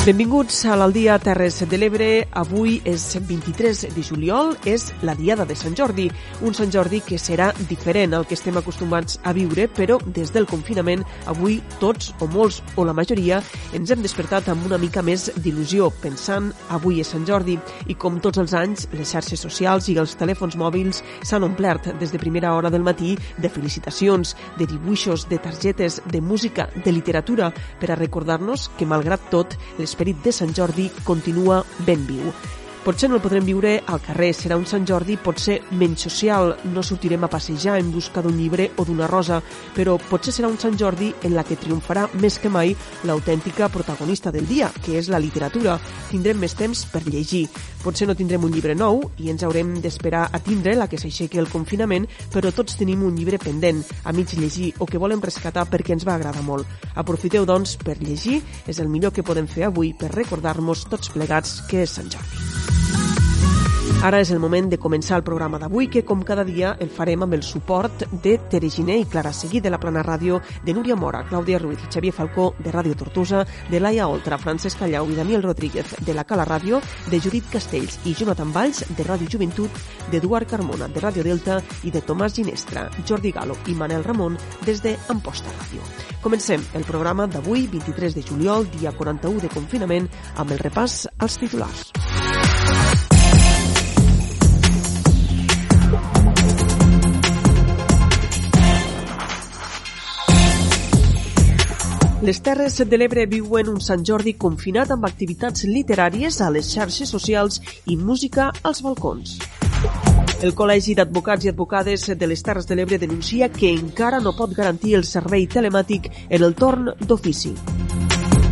Benvinguts a l'Aldia Terres de l'Ebre. Avui és 23 de juliol, és la Diada de Sant Jordi. Un Sant Jordi que serà diferent al que estem acostumats a viure, però des del confinament avui tots o molts o la majoria ens hem despertat amb una mica més d'il·lusió, pensant avui és Sant Jordi i com tots els anys les xarxes socials i els telèfons mòbils s'han omplert des de primera hora del matí de felicitacions, de dibuixos, de targetes, de música, de literatura per a recordar-nos que malgrat tot les l'esperit de Sant Jordi continua ben viu. Potser no el podrem viure al carrer, serà un Sant Jordi potser menys social, no sortirem a passejar en busca d'un llibre o d'una rosa, però potser serà un Sant Jordi en la que triomfarà més que mai l'autèntica protagonista del dia, que és la literatura. Tindrem més temps per llegir. Potser no tindrem un llibre nou i ens haurem d'esperar a tindre la que s'aixequi el confinament, però tots tenim un llibre pendent, a mig llegir o que volem rescatar perquè ens va agradar molt. Aprofiteu, doncs, per llegir, és el millor que podem fer avui per recordar-nos tots plegats que és Sant Jordi. Ara és el moment de començar el programa d'avui, que com cada dia el farem amb el suport de Tere Giné i Clara Seguí de la Plana Ràdio, de Núria Mora, Clàudia Ruiz Xavier Falcó de Ràdio Tortosa, de Laia Oltra, Francesc Callau i Daniel Rodríguez de la Cala Ràdio, de Judit Castells i Jonathan Valls de Ràdio Joventut, d'Eduard Carmona de Ràdio Delta i de Tomàs Ginestra, Jordi Galo i Manel Ramon des de Amposta Ràdio. Comencem el programa d'avui, 23 de juliol, dia 41 de confinament, amb el repàs als titulars. Les Terres de l'Ebre viuen un Sant Jordi confinat amb activitats literàries a les xarxes socials i música als balcons. El Col·legi d'Advocats i Advocades de les Terres de l'Ebre denuncia que encara no pot garantir el servei telemàtic en el torn d'ofici.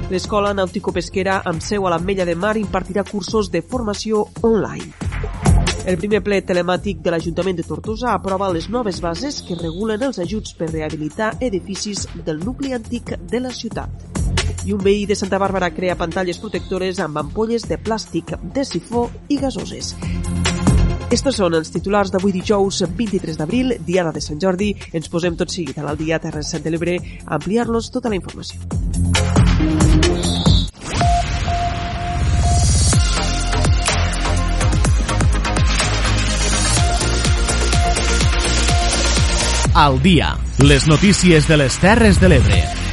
L'Escola Nàutico-Pesquera, amb seu a l'Ametlla de Mar, impartirà cursos de formació online. El primer ple telemàtic de l'Ajuntament de Tortosa aprova les noves bases que regulen els ajuts per rehabilitar edificis del nucli antic de la ciutat. I un veí de Santa Bàrbara crea pantalles protectores amb ampolles de plàstic, de sifó i gasoses. Estos són els titulars d'avui dijous 23 d'abril, Diada de Sant Jordi. Ens posem tot seguit a l'Aldia Terres de l'Ebre a ampliar-los tota la informació. Al dia. Les notícies de les Terres de l'Ebre.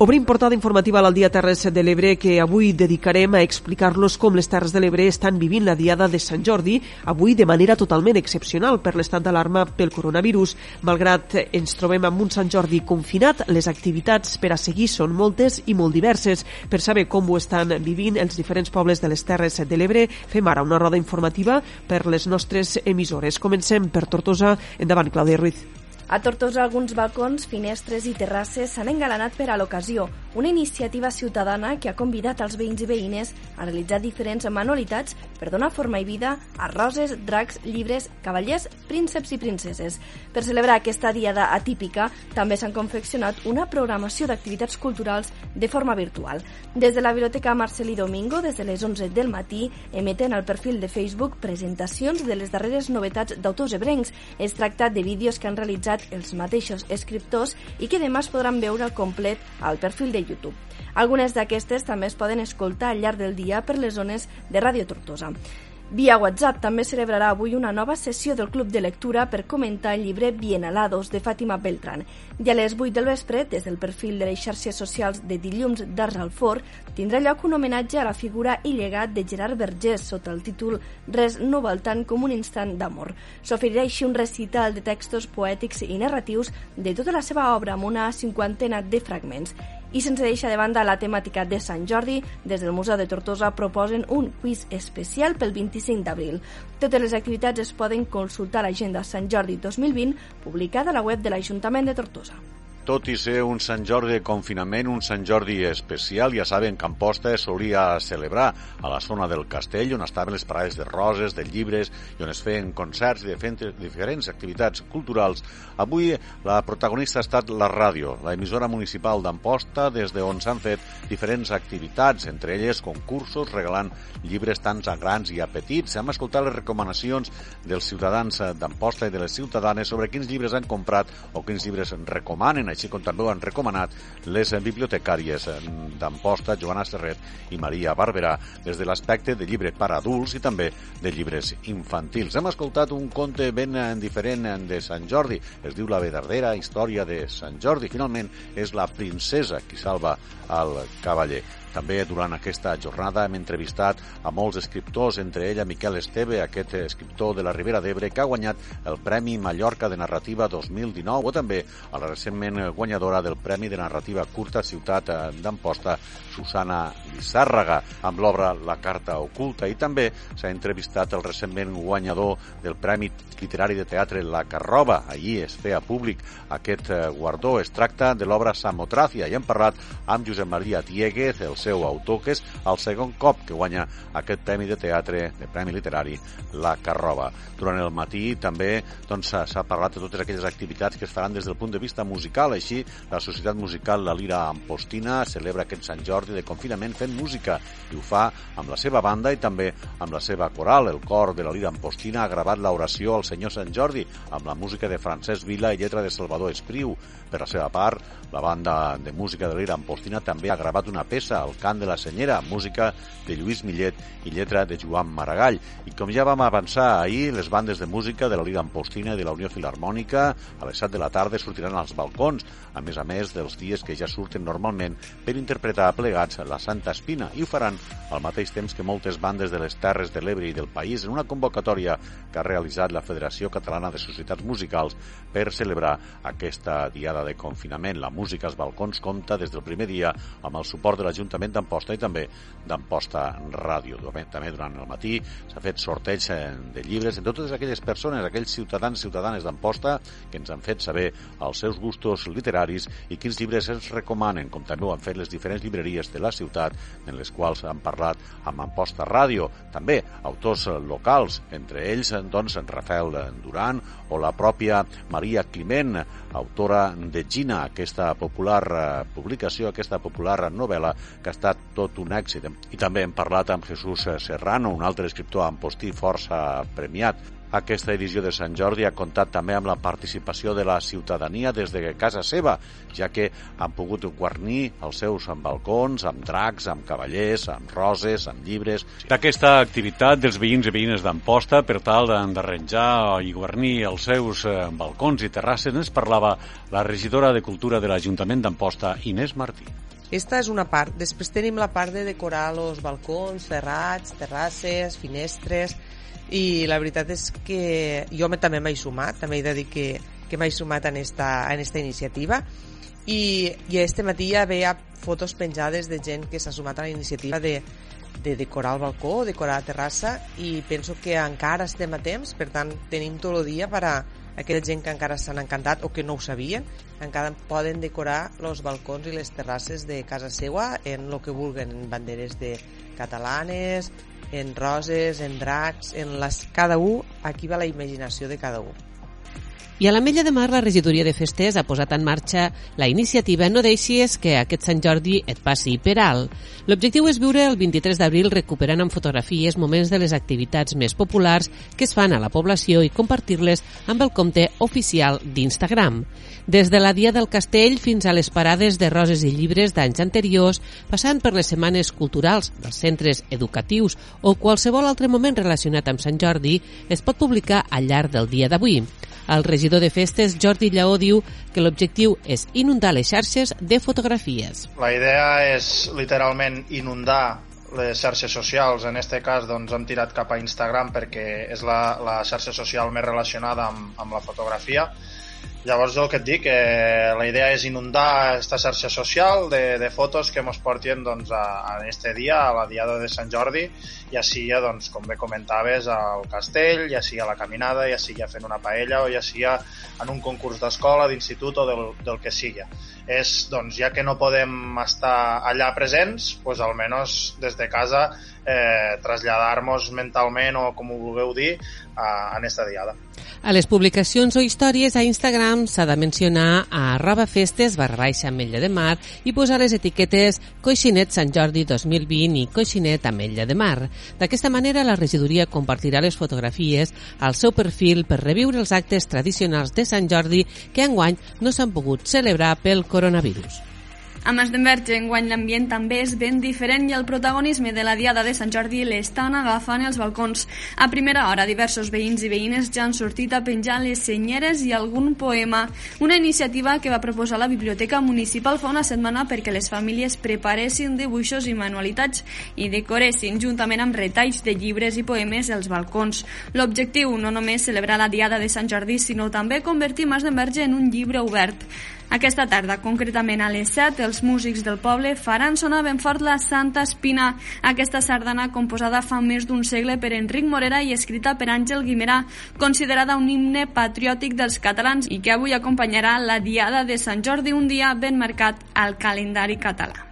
Obrim portada informativa al Dia Terres de l'Ebre que avui dedicarem a explicar-los com les Terres de l'Ebre estan vivint la Diada de Sant Jordi, avui de manera totalment excepcional per l'estat d'alarma pel coronavirus. Malgrat ens trobem amb un Sant Jordi confinat, les activitats per a seguir són moltes i molt diverses. Per saber com ho estan vivint els diferents pobles de les Terres de l'Ebre, fem ara una roda informativa per les nostres emissores. Comencem per Tortosa. Endavant, Clàudia Ruiz. A Tortosa alguns balcons, finestres i terrasses s'han engalanat per a l'ocasió, una iniciativa ciutadana que ha convidat els veïns i veïnes a realitzar diferents manualitats per donar forma i vida a roses, dracs, llibres, cavallers, prínceps i princeses. Per celebrar aquesta diada atípica també s'han confeccionat una programació d'activitats culturals de forma virtual. Des de la Biblioteca Marcelí Domingo, des de les 11 del matí, emeten al perfil de Facebook presentacions de les darreres novetats d'autors ebrencs. Es tracta de vídeos que han realitzat publicat els mateixos escriptors i que demà es podran veure al complet al perfil de YouTube. Algunes d'aquestes també es poden escoltar al llarg del dia per les zones de Ràdio Tortosa. Via WhatsApp també celebrarà avui una nova sessió del Club de Lectura per comentar el llibre Bienalados de Fàtima Beltran. I a les 8 del vespre, des del perfil de les xarxes socials de Dilluns d'Ars al Fort, tindrà lloc un homenatge a la figura i llegat de Gerard Vergés sota el títol Res no val tant com un instant d'amor. S'oferirà així un recital de textos poètics i narratius de tota la seva obra amb una cinquantena de fragments. I sense deixar de banda la temàtica de Sant Jordi, des del Museu de Tortosa proposen un quiz especial pel 25 d'abril. Totes les activitats es poden consultar a l'agenda Sant Jordi 2020 publicada a la web de l'Ajuntament de Tortosa tot i ser un Sant Jordi de confinament, un Sant Jordi especial, ja saben que Amposta es solia celebrar a la zona del castell, on estaven les parades de roses, de llibres, i on es feien concerts i diferents activitats culturals. Avui la protagonista ha estat la ràdio, la emissora municipal d'Amposta, des d'on s'han fet diferents activitats, entre elles concursos, regalant llibres tant a grans i a petits. Hem escoltat les recomanacions dels ciutadans d'Amposta i de les ciutadanes sobre quins llibres han comprat o quins llibres recomanen així com també ho han recomanat les bibliotecàries d'Amposta, Joana Serret i Maria Barberà, des de l'aspecte de llibre per adults i també de llibres infantils. Hem escoltat un conte ben diferent de Sant Jordi, es diu La verdadera història de Sant Jordi. Finalment, és la princesa qui salva el cavaller. També durant aquesta jornada hem entrevistat a molts escriptors, entre ella Miquel Esteve, aquest escriptor de la Ribera d'Ebre que ha guanyat el Premi Mallorca de Narrativa 2019 o també a la recentment guanyadora del Premi de Narrativa Curta Ciutat d'Amposta, Susana Lissàrraga, amb l'obra La Carta Oculta i també s'ha entrevistat el recentment guanyador del Premi Literari de Teatre La Carroba. Ahir es feia públic aquest guardó. Es tracta de l'obra Samotracia i hem parlat amb Josep Maria Dieguez, el seu autor, que és el segon cop que guanya aquest Premi de Teatre, de Premi Literari, La Carroba. Durant el matí també doncs, s'ha doncs, parlat de totes aquelles activitats que es faran des del punt de vista musical. Així, la Societat Musical La Lira Ampostina celebra aquest Sant Jordi de confinament fent música i ho fa amb la seva banda i també amb la seva coral. El cor de la Lira Ampostina ha gravat l'oració al Senyor Sant Jordi amb la música de Francesc Vila i lletra de Salvador Espriu. Per la seva part, la banda de música de l'Ira Ampostina també ha gravat una peça, El cant de la senyera, música de Lluís Millet i lletra de Joan Maragall. I com ja vam avançar ahir, les bandes de música de la Lira Ampostina i de la Unió Filarmònica a les 7 de la tarda sortiran als balcons, a més a més dels dies que ja surten normalment per interpretar plegats la Santa Espina i ho faran al mateix temps que moltes bandes de les Terres de l'Ebre i del país en una convocatòria que ha realitzat la Federació Catalana de Societats Musicals per celebrar aquesta diada de confinament. La música als balcons compta des del primer dia amb el suport de l'Ajuntament d'Amposta i també d'Amposta Ràdio. També durant el matí s'ha fet sorteig eh, de llibres de totes aquelles persones, aquells ciutadans i ciutadanes d'Amposta que ens han fet saber els seus gustos literaris i quins llibres ens recomanen, com també ho han fet les diferents llibreries de la ciutat en les quals han parlat amb Amposta Ràdio. També autors locals, entre ells doncs, en Rafael Duran o la pròpia Maria Climent, autora de Gina, aquesta popular eh, publicació, aquesta popular novel·la que ha estat tot un èxit. I també hem parlat amb Jesús Serrano, un altre escriptor amb postí força premiat. Aquesta edició de Sant Jordi ha comptat també amb la participació de la ciutadania des de casa seva, ja que han pogut guarnir els seus balcons amb dracs, amb cavallers, amb roses, amb llibres. D'aquesta activitat dels veïns i veïnes d'Amposta per tal d'arranjar i guarnir els seus eh, balcons i terrasses ens parlava la regidora de Cultura de l'Ajuntament d'Amposta, Inés Martí. Esta és una part. Després tenim la part de decorar els balcons, terrats, terrasses, finestres, i la veritat és que jo també m'he sumat, també he de dir que, que m'he sumat en esta, en esta iniciativa. I, i este matí ja veia fotos penjades de gent que s'ha sumat a la iniciativa de, de decorar el balcó, decorar la terrassa i penso que encara estem a temps, per tant tenim tot el dia per a aquella gent que encara s'han encantat o que no ho sabien, encara poden decorar els balcons i les terrasses de casa seva en el que vulguen, en banderes de catalanes, en roses, en dracs, en les, cada un, aquí va la imaginació de cada un. I a l'Ametlla de Mar, la regidoria de festes ha posat en marxa la iniciativa No deixis que aquest Sant Jordi et passi per alt. L'objectiu és viure el 23 d'abril recuperant amb fotografies moments de les activitats més populars que es fan a la població i compartir-les amb el compte oficial d'Instagram. Des de la Dia del Castell fins a les parades de roses i llibres d'anys anteriors, passant per les setmanes culturals dels centres educatius o qualsevol altre moment relacionat amb Sant Jordi, es pot publicar al llarg del dia d'avui. El regidor de festes, Jordi Lleó, diu que l'objectiu és inundar les xarxes de fotografies. La idea és literalment inundar les xarxes socials, en aquest cas doncs, hem tirat cap a Instagram perquè és la, la xarxa social més relacionada amb, amb la fotografia Llavors el que et dic, eh, la idea és inundar aquesta xarxa social de, de fotos que ens portien doncs, a, a este dia, a la diada de Sant Jordi, ja sigui, doncs, com bé comentaves, al castell, ja sigui a la caminada, ja sigui fent una paella o ja sigui en un concurs d'escola, d'institut o del, del que sigui. És, doncs, ja que no podem estar allà presents, doncs almenys des de casa eh, traslladar-nos mentalment o com ho vulgueu dir a, a aquesta diada. A les publicacions o històries a Instagram s'ha de mencionar a arroba festes barra baixa Ametlla de Mar i posar les etiquetes Coixinet Sant Jordi 2020 i Coixinet Ametlla de Mar. D'aquesta manera, la regidoria compartirà les fotografies al seu perfil per reviure els actes tradicionals de Sant Jordi que enguany no s'han pogut celebrar pel coronavirus. A Masdenverge, enguany l'ambient també és ben diferent i el protagonisme de la Diada de Sant Jordi l'estan agafant els balcons. A primera hora, diversos veïns i veïnes ja han sortit a penjar les senyeres i algun poema. Una iniciativa que va proposar la Biblioteca Municipal fa una setmana perquè les famílies preparessin dibuixos i manualitats i decoressin juntament amb retalls de llibres i poemes els balcons. L'objectiu no només celebrar la Diada de Sant Jordi, sinó també convertir Masdenverge en un llibre obert. Aquesta tarda, concretament a les 7, els músics del poble faran sonar ben fort la Santa Espina, aquesta sardana composada fa més d'un segle per Enric Morera i escrita per Àngel Guimerà, considerada un himne patriòtic dels catalans i que avui acompanyarà la Diada de Sant Jordi, un dia ben marcat al calendari català.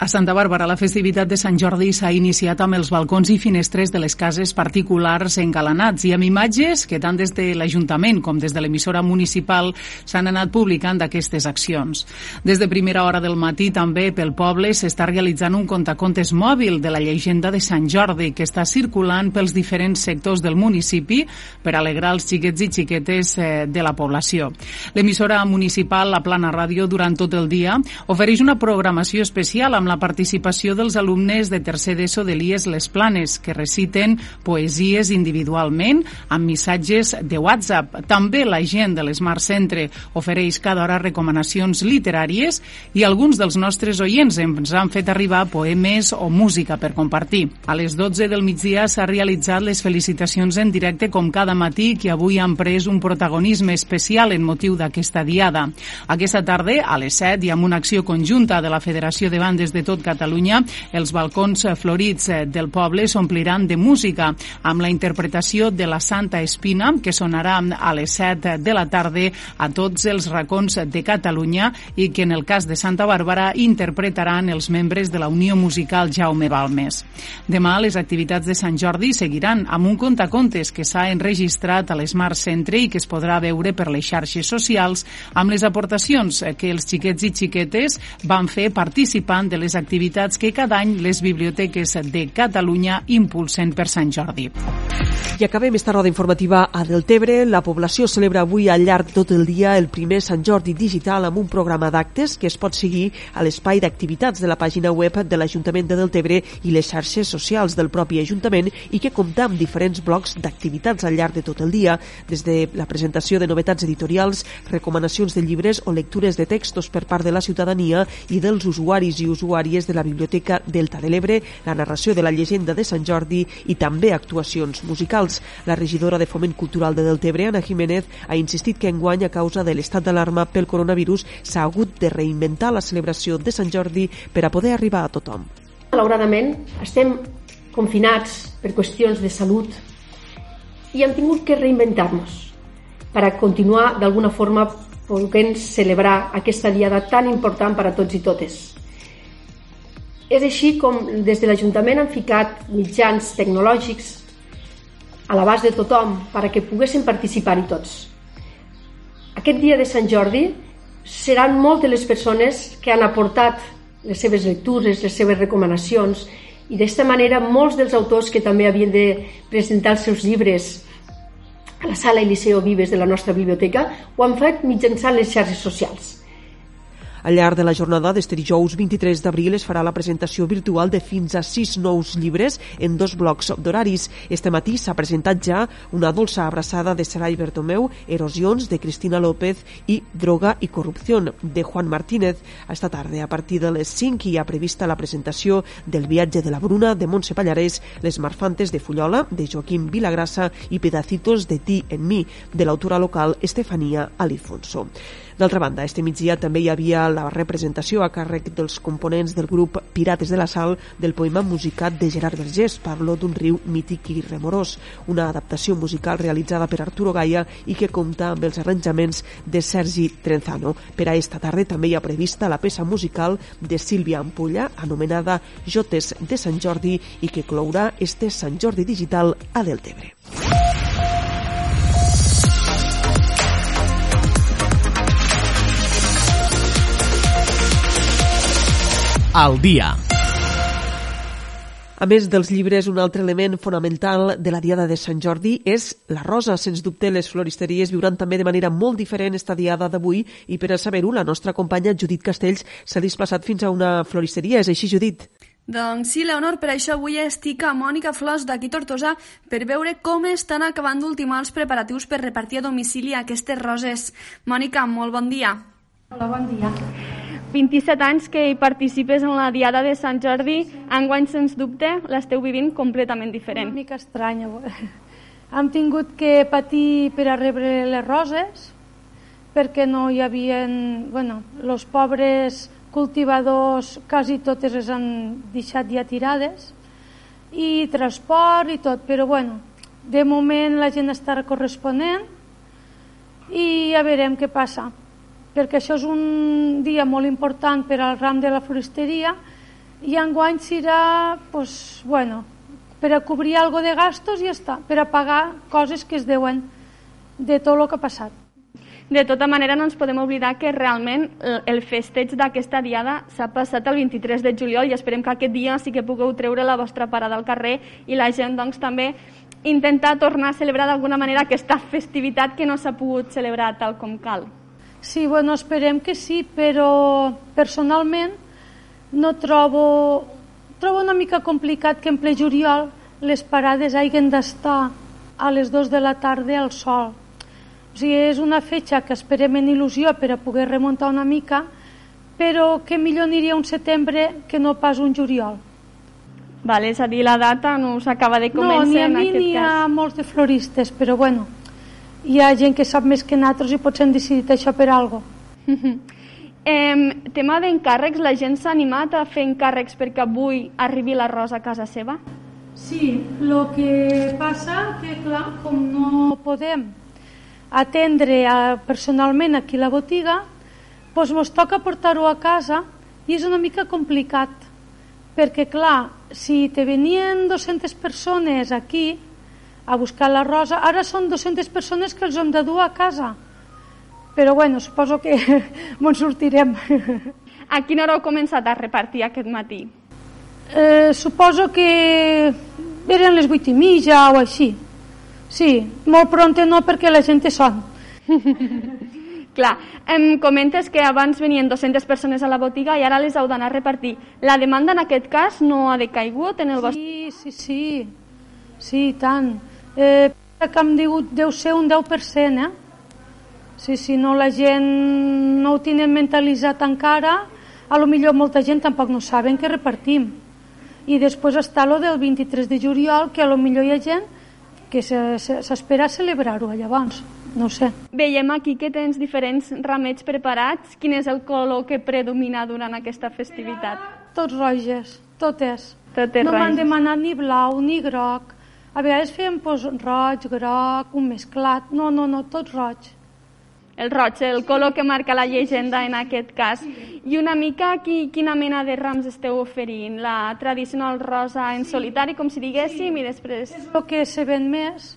A Santa Bàrbara, la festivitat de Sant Jordi s'ha iniciat amb els balcons i finestres de les cases particulars engalanats i amb imatges que tant des de l'Ajuntament com des de l'emissora municipal s'han anat publicant d'aquestes accions. Des de primera hora del matí també pel poble s'està realitzant un contacontes mòbil de la llegenda de Sant Jordi que està circulant pels diferents sectors del municipi per alegrar els xiquets i xiquetes eh, de la població. L'emissora municipal, la Plana Ràdio, durant tot el dia ofereix una programació especial amb la participació dels alumnes de tercer d'ESO de l'IES Les Planes, que reciten poesies individualment amb missatges de WhatsApp. També la gent de l'Smart Centre ofereix cada hora recomanacions literàries i alguns dels nostres oients ens han fet arribar poemes o música per compartir. A les 12 del migdia s'ha realitzat les felicitacions en directe com cada matí que avui han pres un protagonisme especial en motiu d'aquesta diada. Aquesta tarda, a les 7, i amb una acció conjunta de la Federació de Bandes de de tot Catalunya, els balcons florits eh, del poble s'ompliran de música amb la interpretació de la Santa Espina, que sonarà a les 7 de la tarda a tots els racons de Catalunya i que en el cas de Santa Bàrbara interpretaran els membres de la Unió Musical Jaume Balmes. Demà les activitats de Sant Jordi seguiran amb un contacontes que s'ha enregistrat a l'Smart Centre i que es podrà veure per les xarxes socials amb les aportacions que els xiquets i xiquetes van fer participant de les les activitats que cada any les biblioteques de Catalunya impulsen per Sant Jordi. I acabem esta roda informativa a Deltebre. La població celebra avui al llarg tot el dia el primer Sant Jordi digital amb un programa d'actes que es pot seguir a l'espai d'activitats de la pàgina web de l'Ajuntament de Deltebre i les xarxes socials del propi Ajuntament i que compta amb diferents blocs d'activitats al llarg de tot el dia, des de la presentació de novetats editorials, recomanacions de llibres o lectures de textos per part de la ciutadania i dels usuaris i usuaris usuàries de la Biblioteca Delta de l'Ebre, la narració de la llegenda de Sant Jordi i també actuacions musicals. La regidora de Foment Cultural de Deltebre, Ana Jiménez, ha insistit que enguany, a causa de l'estat d'alarma pel coronavirus, s'ha hagut de reinventar la celebració de Sant Jordi per a poder arribar a tothom. Malauradament, estem confinats per qüestions de salut i hem tingut que reinventar-nos per a continuar d'alguna forma podent celebrar aquesta diada tan important per a tots i totes. És així com des de l'Ajuntament han ficat mitjans tecnològics a l'abast de tothom perquè poguessin participar-hi tots. aquest dia de Sant Jordi seran moltes les persones que han aportat les seves lectures, les seves recomanacions i d'esta manera molts dels autors que també havien de presentar els seus llibres a la sala Eliseo Vives de la nostra biblioteca ho han fet mitjançant les xarxes socials. Al llarg de la jornada d'este dijous 23 d'abril es farà la presentació virtual de fins a sis nous llibres en dos blocs d'horaris. Este matí s'ha presentat ja una dolça abraçada de Sarai Bertomeu, Erosions, de Cristina López i Droga i corrupció, de Juan Martínez. Esta tarda, a partir de les 5, hi ha prevista la presentació del viatge de la Bruna, de Montse Pallarès, Les Marfantes de Fullola, de Joaquim Vilagrassa i Pedacitos de Ti en mi, de l'autora local Estefania Alifonso. D'altra banda, este migdia també hi havia la representació a càrrec dels components del grup Pirates de la Sal del poema musicat de Gerard Vergés, Parlo d'un riu mític i remorós, una adaptació musical realitzada per Arturo Gaia i que compta amb els arranjaments de Sergi Trenzano. Per a esta tarda també hi ha prevista la peça musical de Sílvia Ampulla, anomenada Jotes de Sant Jordi i que clourà este Sant Jordi digital a Deltebre. Al dia. A més dels llibres, un altre element fonamental de la Diada de Sant Jordi és la rosa. Sens dubte, les floristeries viuran també de manera molt diferent esta Diada d'avui i per a saber-ho, la nostra companya Judit Castells s'ha desplaçat fins a una floristeria. És així, Judit? Doncs sí, Leonor, per això avui estic a Mònica Flors d'aquí Tortosa per veure com estan acabant d'ultimar els preparatius per repartir a domicili aquestes roses. Mònica, molt bon dia. Hola, bon dia. 27 anys que hi participes en la Diada de Sant Jordi, enguany, sens dubte, l'esteu vivint completament diferent. Una mica estranya. Hem tingut que patir per a rebre les roses, perquè no hi havia... Bueno, els pobres cultivadors quasi totes les han deixat ja tirades, i transport i tot, però bueno, de moment la gent està corresponent i ja veurem què passa perquè això és un dia molt important per al ram de la floristeria i enguany serà pues, bueno, per a cobrir algo de gastos i ja està, per a pagar coses que es deuen de tot el que ha passat. De tota manera, no ens podem oblidar que realment el festeig d'aquesta diada s'ha passat el 23 de juliol i esperem que aquest dia sí que pugueu treure la vostra parada al carrer i la gent doncs, també intentar tornar a celebrar d'alguna manera aquesta festivitat que no s'ha pogut celebrar tal com cal. Sí, bueno, esperem que sí, però personalment no trobo... Trobo una mica complicat que en ple juliol les parades hagin d'estar a les 2 de la tarda al sol. O sigui, és una fetge que esperem en il·lusió per a poder remuntar una mica, però que millor aniria un setembre que no pas un juliol. Vale, és a dir, la data no s'acaba de començar no, ni a mi en aquest ni cas. a molts de floristes, però bueno, hi ha gent que sap més que nosaltres i potser han decidit això per algo. Eh, tema d'encàrrecs, la gent s'ha animat a fer encàrrecs perquè avui arribi la rosa a casa seva? Sí, el que passa que, clar, com no podem atendre a, personalment aquí a la botiga, doncs ens toca portar-ho a casa i és una mica complicat, perquè, clar, si te venien 200 persones aquí a buscar la rosa, ara són 200 persones que els hem de dur a casa. Però bueno, suposo que ens sortirem. A quina hora heu començat a repartir aquest matí? Eh, suposo que eren les vuit i mitja o així. Sí, molt pronte no perquè la gent té son. Clar, em comentes que abans venien 200 persones a la botiga i ara les heu d'anar a repartir. La demanda en aquest cas no ha decaigut en el vostre... Sí, sí, sí. Sí, tant. Eh, que em diu, deu ser un 10%, eh? Sí, si no la gent no ho tenen mentalitzat encara, a lo millor molta gent tampoc no saben que repartim. I després està lo del 23 de juliol, que a lo millor hi ha gent que se- se- s'espera celebrar-ho llavors, no sé. Veiem aquí que tens diferents ramets preparats. Quin és el color que predomina durant aquesta festivitat? Tots roges, totes. Tot és no m'han demanat ni blau ni groc. A vegades fèiem pues, roig, groc, un mesclat. No, no, no, tot roig. El roig, el color que marca la llegenda en aquest cas. I una mica qui, quina mena de rams esteu oferint? La tradicional rosa en solitari, com si diguéssim, i després... El que se ven més,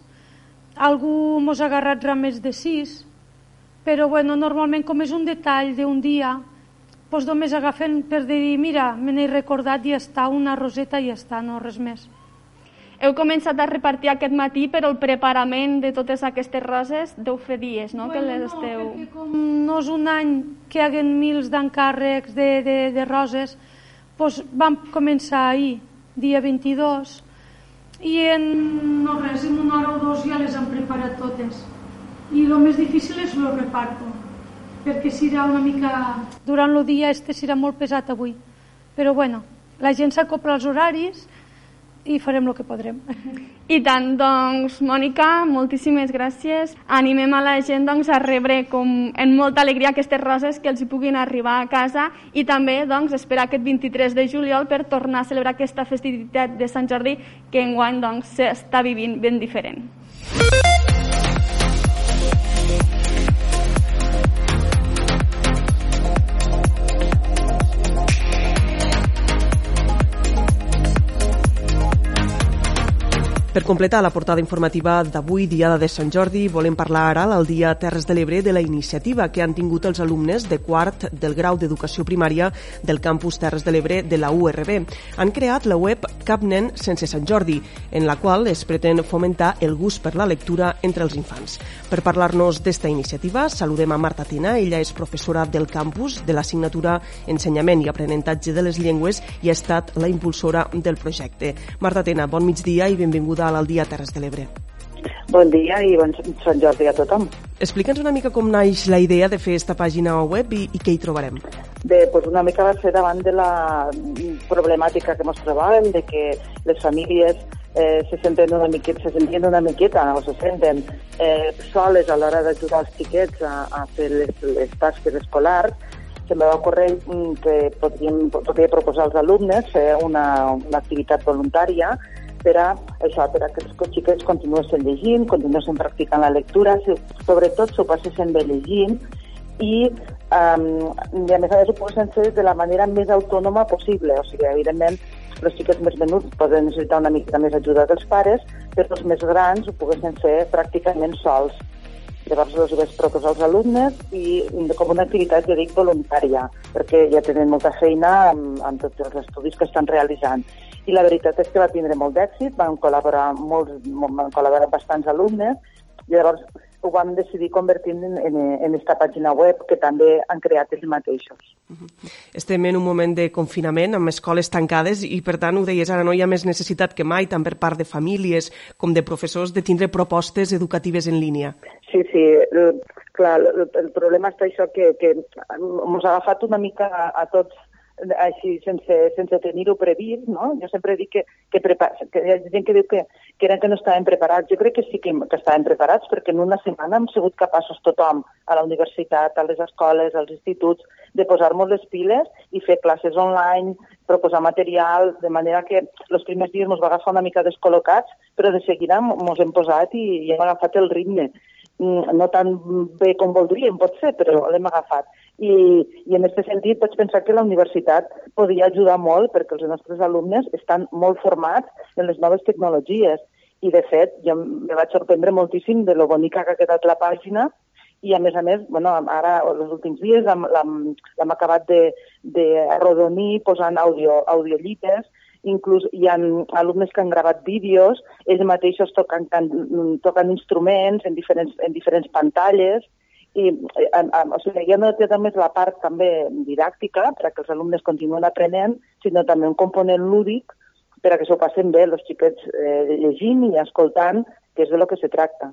algú mos ha agarrat ramets de sis, però bueno, normalment com és un detall d'un dia, doncs només agafen per dir, mira, me n'he recordat i ja està, una roseta i ja està, no res més. Heu començat a repartir aquest matí, però el preparament de totes aquestes roses deu fer dies, no?, bueno, que les no, esteu... perquè com no és un any que hi haguen mils d'encàrrecs de, de, de roses, doncs vam començar ahir, dia 22, i en no res, en una hora o dos ja les han preparat totes. I el més difícil és el reparto, perquè serà una mica... Durant el dia este serà molt pesat avui, però bueno, la gent s'acopla als horaris i farem el que podrem. I tant, doncs, Mònica, moltíssimes gràcies. Animem a la gent doncs, a rebre com en molta alegria aquestes roses que els puguin arribar a casa i també doncs, esperar aquest 23 de juliol per tornar a celebrar aquesta festivitat de Sant Jordi que enguany doncs, s'està vivint ben diferent. Per completar la portada informativa d'avui, Diada de Sant Jordi, volem parlar ara al Dia Terres de l'Ebre de la iniciativa que han tingut els alumnes de quart del grau d'Educació Primària del campus Terres de l'Ebre de la URB. Han creat la web Cap nen sense Sant Jordi, en la qual es pretén fomentar el gust per la lectura entre els infants. Per parlar-nos d'esta iniciativa, saludem a Marta Tina. Ella és professora del campus de l'assignatura Ensenyament i Aprenentatge de les Llengües i ha estat la impulsora del projecte. Marta Tena, bon migdia i benvinguda Nadal al dia Terres de l'Ebre. Bon dia i bon Sant Jordi a tothom. Explica'ns una mica com naix la idea de fer esta pàgina web i, i què hi trobarem. Bé, doncs una mica va ser davant de la problemàtica que ens trobàvem, de que les famílies eh, se senten una miqueta, se sentien una miqueta o se senten eh, soles a l'hora d'ajudar els xiquets a, a fer les, les tasques escolars, se me va ocórrer mm, que podríem, podria proposar als alumnes fer una, una activitat voluntària per a això, per a que els xiquets continuessin llegint, continuessin practicant la lectura, sobretot s'ho passessin bé llegint i, um, i a més a més ho poguessin fer de la manera més autònoma possible. O sigui, evidentment, els xiquets més menuts poden necessitar una mica més ajuda dels pares, però els més grans ho poguessin fer pràcticament sols. Llavors els vaig proposar als alumnes i com una activitat, jo dic, voluntària, perquè ja tenen molta feina amb, amb tots els estudis que estan realitzant i la veritat és que va tindre molt d'èxit, van col·laborar molts, van col·laborar bastants alumnes, i llavors ho vam decidir convertir en, en, en esta pàgina web que també han creat ells mateixos. Estem en un moment de confinament amb escoles tancades i per tant ho deies ara no hi ha més necessitat que mai tant per part de famílies com de professors de tindre propostes educatives en línia. Sí, sí, clar, el, el problema està això que, que ens ha agafat una mica a, a tots així sense, sense tenir-ho previst, no? Jo sempre dic que, que, prepar, que hi ha gent que diu que, que eren que no estaven preparats. Jo crec que sí que, que estaven preparats perquè en una setmana hem sigut capaços tothom, a la universitat, a les escoles, als instituts, de posar-nos les piles i fer classes online, proposar material, de manera que els primers dies ens va agafar una mica descol·locats, però de seguida ens hem posat i, i hem agafat el ritme. Mm, no tan bé com voldríem, pot ser, però l'hem agafat i, i en aquest sentit vaig pensar que la universitat podia ajudar molt perquè els nostres alumnes estan molt formats en les noves tecnologies. I de fet jo me vaig sorprendre moltíssim de lo bonica que ha quedat la pàgina i a més a més, bueno, ara els últims dies l'hem acabat de, de arrodonir posant audio, audiollites, inclús hi ha alumnes que han gravat vídeos, ells mateixos toquen, toquen instruments en diferents, en diferents pantalles, i eh, o sigui, ja no té només la part també didàctica, perquè els alumnes continuen aprenent, sinó també un component lúdic per a que s'ho passen bé els xiquets eh, llegint i escoltant, que és de lo que se tracta.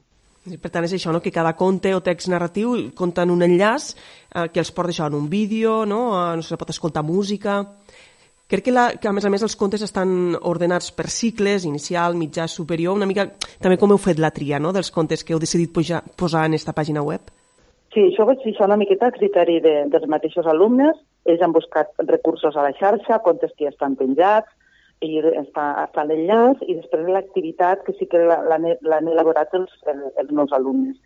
Per tant, és això, no? que cada conte o text narratiu compta en un enllaç eh, que els porta això en un vídeo, no? Eh, no se pot escoltar música... Crec que, la, que, a més a més, els contes estan ordenats per cicles, inicial, mitjà, superior, una mica també com heu fet la tria no? dels contes que heu decidit posar, posar en aquesta pàgina web. Sí, això vaig deixar una miqueta a criteri de, dels mateixos alumnes. Ells han buscat recursos a la xarxa, comptes que ja estan penjats, i està, està l'enllaç, i després l'activitat que sí que l'han elaborat els, els meus alumnes.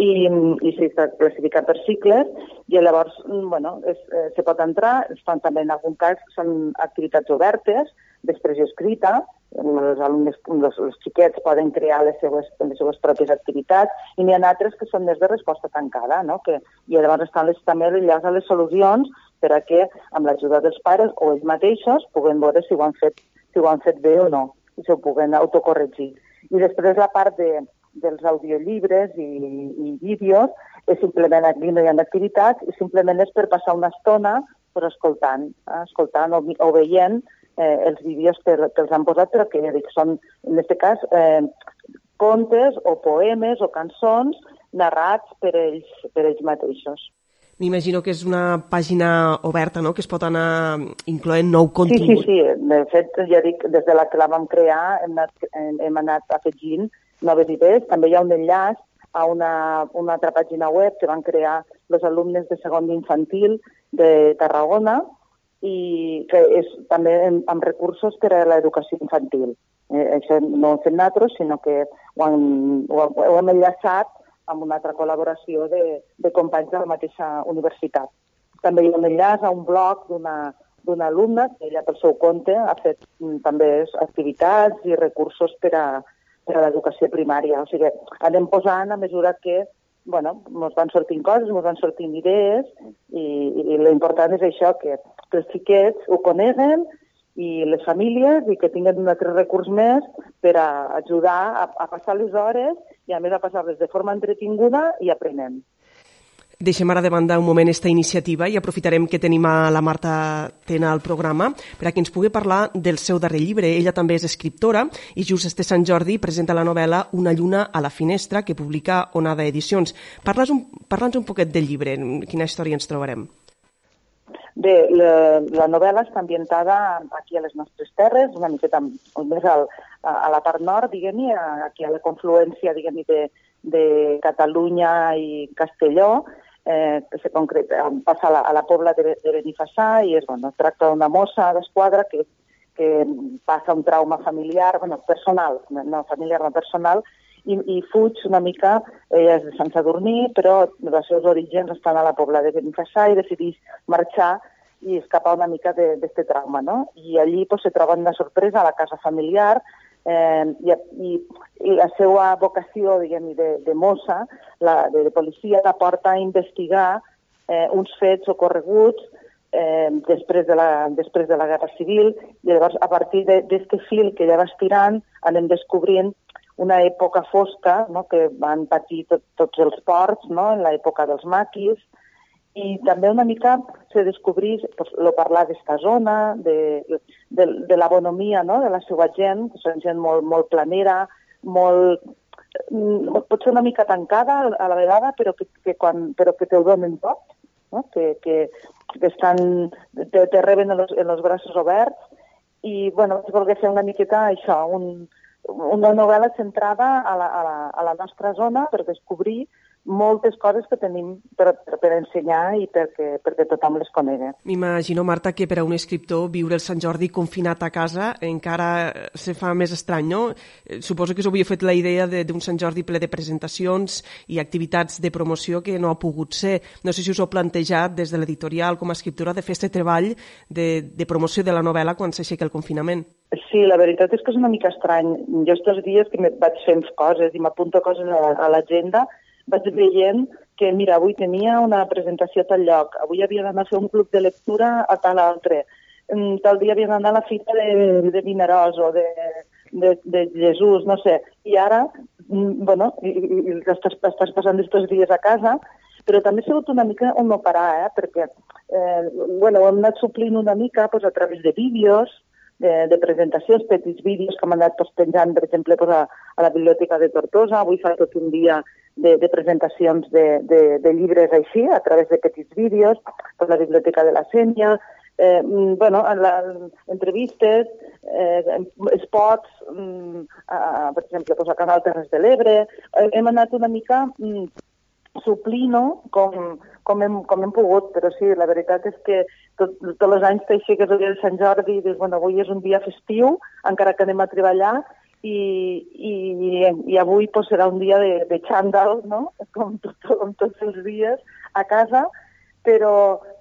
I, i sí, està classificat per cicles, i llavors, bueno, es, eh, se pot entrar, es fan també en algun cas, són activitats obertes, d'expressió escrita, els alumnes, els, els xiquets poden crear les seues, les seues pròpies activitats i n'hi ha altres que són més de resposta tancada, no? que, i llavors estan les, també enllaç a les solucions per a que amb l'ajuda dels pares o ells mateixos puguen veure si ho han fet, si ho han fet bé o no i s'ho puguen autocorregir. I després la part de, dels audiollibres i, i vídeos és simplement aquí no hi ha activitats i simplement és per passar una estona però escoltant, eh? escoltant o, o veient eh, els vídeos que, que els han posat, però que ja dic, són, en aquest cas, eh, contes o poemes o cançons narrats per ells, per ells mateixos. M'imagino que és una pàgina oberta, no?, que es pot anar incloent nou contingut. Sí, sí, sí. De fet, ja dic, des de la que la vam crear hem anat, hem anat afegint noves idees. També hi ha un enllaç a una, una altra pàgina web que van crear els alumnes de segon d'infantil de Tarragona i que és també amb, recursos per a l'educació infantil. Eh, això no ho hem fet nosaltres, sinó que ho, han, ho, ho hem enllaçat amb una altra col·laboració de, de companys de la mateixa universitat. També hi ha un enllaç a un blog d'una d'una alumna que ella pel seu compte ha fet mm, també activitats i recursos per a, per a l'educació primària. O sigui, anem posant a mesura que bueno, ens van sortint coses, ens van sortint idees i, i l'important és això, que, que els xiquets ho coneguen i les famílies i que tinguin un altre recurs més per a ajudar a, a passar les hores i a més a passar-les de forma entretinguda i aprenent. Deixem ara de banda un moment esta iniciativa i aprofitarem que tenim a la Marta Tena al programa per a que ens pugui parlar del seu darrer llibre. Ella també és escriptora i just este Sant Jordi presenta la novel·la Una lluna a la finestra que publica Onada Edicions. Parla'ns un, parla'ns un poquet del llibre, quina història ens trobarem. Bé, la, la novel·la està ambientada aquí a les nostres terres, una miqueta més al, a, la part nord, diguem-hi, aquí a la confluència, diguem-hi, de, de Catalunya i Castelló, eh, que se concreta, passa a la, a la pobla de, de Benifassà i es, bueno, tracta d'una mossa d'esquadra que, que passa un trauma familiar, bueno, personal, no familiar, no personal, i, i fuig una mica, ella és de Sant Sadurní, però els seus orígens estan a la pobla de Benifassà i decideix marxar i escapar una mica d'aquest trauma, no? I allí pues, se troba una sorpresa a la casa familiar eh, i, i, i la seva vocació, diguem de, de mossa, la, de, de policia, la porta a investigar eh, uns fets ocorreguts eh, després, de la, després de la Guerra Civil i llavors a partir d'aquest fil que ella va estirant anem descobrint una època fosca no?, que van patir tot, tots els ports no?, en l'època dels maquis, i també una mica se descobrís pues, lo parlar d'esta zona, de, de, de la bonomia no? de la seva gent, que són gent molt, molt planera, molt, mm, pot ser una mica tancada a la vegada, però que, que, quan, però que te ho donen tot, no? que, que, que estan, te, te reben en els, en els braços oberts, i bueno, vaig voler fer una miqueta això, un, una novel·la centrada a la, a la, a la nostra zona per descobrir moltes coses que tenim per, per, per ensenyar i perquè, perquè tothom les conegui. M'imagino, Marta, que per a un escriptor viure el Sant Jordi confinat a casa encara se fa més estrany, no? Eh, suposo que us havia fet la idea d'un Sant Jordi ple de presentacions i activitats de promoció que no ha pogut ser. No sé si us ho heu plantejat des de l'editorial com a escriptora de fer aquest treball de, de promoció de la novel·la quan s'aixeca el confinament. Sí, la veritat és que és una mica estrany. Jo estos dies que vaig fent coses i m'apunto coses a l'agenda, vaig veient que, mira, avui tenia una presentació a tal lloc, avui havia d'anar a fer un club de lectura a tal altre, mm, tal dia havia d'anar a la fita de, de Vinaròs o de, de, de Jesús, no sé. I ara, mm, bueno, i, i estàs, estàs passant aquests dies a casa, però també ha sigut una mica un no parar, eh? perquè eh, bueno, hem anat suplint una mica pues, a través de vídeos, de, de presentacions, petits vídeos que hem anat pues, penjant, per exemple, pues, a, a la Biblioteca de Tortosa. Avui fa tot un dia de, de presentacions de, de, de llibres així, a través de petits vídeos, per la Biblioteca de la Sènia, eh, mm, bueno, en la, entrevistes, eh, spots, a, per exemple, pues a Canal Terres de l'Ebre. Eh, hem anat una mica mm, suplint com, com, hem, com hem pogut, però sí, la veritat és que tot, tots els anys t'aixeques el dia de Sant Jordi i dius, bueno, avui és un dia festiu, encara que anem a treballar, i, i, i avui pues, serà un dia de, de xandall, no? com, tot, com tots els dies, a casa, però,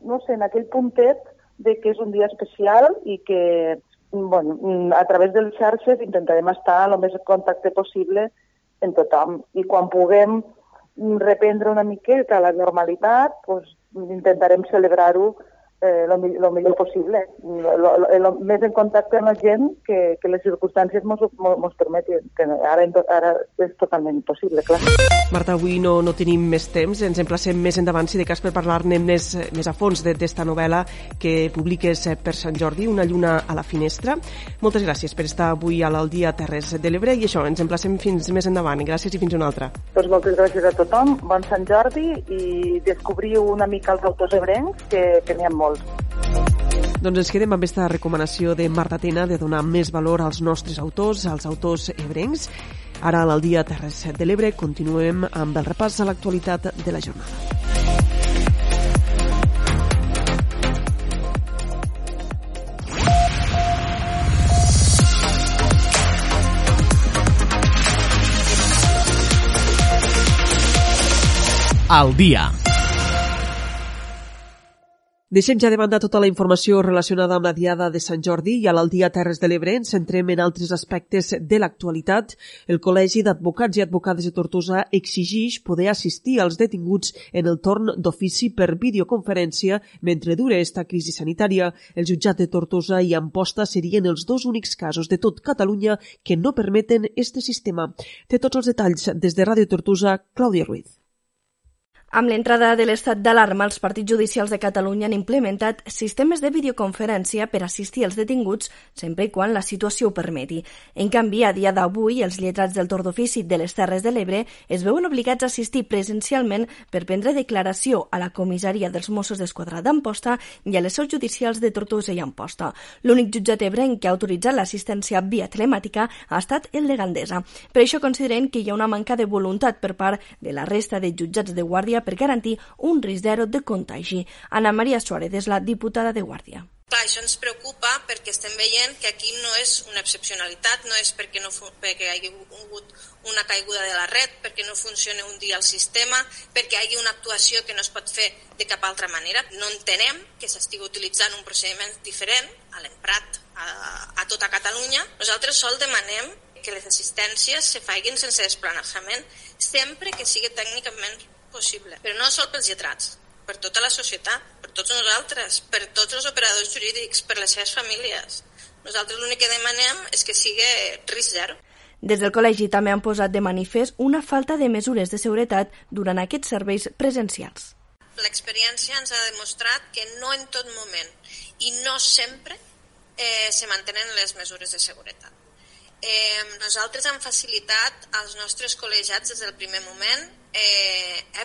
no sé, en aquell puntet de que és un dia especial i que, bueno, a través de les xarxes intentarem estar el més en contacte possible en tothom. I quan puguem reprendre una miqueta la normalitat, doncs, intentarem celebrar-ho eh, lo, lo millor possible, lo, lo, més en contacte amb la gent que, que les circumstàncies mos, mos permetin, que ara, ara és totalment impossible, clar. Marta, avui no, no tenim més temps, ens emplacem més endavant, si de cas, per parlar-ne més, més a fons d'esta novel·la que publiques per Sant Jordi, Una lluna a la finestra. Moltes gràcies per estar avui a l'Aldia Terres de l'Ebre i això, ens emplacem fins més endavant. Gràcies i fins una altra. Doncs moltes gràcies a tothom, bon Sant Jordi i descobriu una mica els autors ebrencs, que, que n'hi ha molts molt. Doncs ens quedem amb aquesta recomanació de Marta Tena de donar més valor als nostres autors, als autors ebrencs. Ara, al dia Terres de l'Ebre, continuem amb el repàs a l'actualitat de la jornada. al dia. Deixem ja de banda tota la informació relacionada amb la Diada de Sant Jordi i a l'Aldia Terres de l'Ebre ens centrem en altres aspectes de l'actualitat. El Col·legi d'Advocats i Advocades de Tortosa exigeix poder assistir als detinguts en el torn d'ofici per videoconferència mentre dure esta crisi sanitària. El jutjat de Tortosa i Amposta serien els dos únics casos de tot Catalunya que no permeten este sistema. Té tots els detalls des de Ràdio Tortosa, Clàudia Ruiz. Amb l'entrada de l'estat d'alarma, els partits judicials de Catalunya han implementat sistemes de videoconferència per assistir als detinguts sempre i quan la situació ho permeti. En canvi, a dia d'avui, els lletrats del torn d'ofici de les Terres de l'Ebre es veuen obligats a assistir presencialment per prendre declaració a la comissaria dels Mossos d'Esquadra d'Amposta i a les seus judicials de Tortosa i Amposta. L'únic jutjat ebrenc que ha autoritzat l'assistència via telemàtica ha estat el de Gandesa. Per això consideren que hi ha una manca de voluntat per part de la resta de jutjats de guàrdia per garantir un risc zero de contagi. Ana Maria Suárez és la diputada de Guàrdia. Clar, això ens preocupa perquè estem veient que aquí no és una excepcionalitat, no és perquè, no, perquè hi hagi hagut una caiguda de la red, perquè no funciona un dia el sistema, perquè hi hagi una actuació que no es pot fer de cap altra manera. No entenem que s'estigui utilitzant un procediment diferent a l'emprat a, a tota Catalunya. Nosaltres sol demanem que les assistències se facin sense desplaçament sempre que sigui tècnicament possible, però no sol pels lletrats, per tota la societat, per tots nosaltres, per tots els operadors jurídics, per les seves famílies. Nosaltres l'únic que demanem és que sigui risc zero. Des del col·legi també han posat de manifest una falta de mesures de seguretat durant aquests serveis presencials. L'experiència ens ha demostrat que no en tot moment i no sempre eh, se mantenen les mesures de seguretat. Eh, nosaltres hem facilitat als nostres col·legiats des del primer moment eh,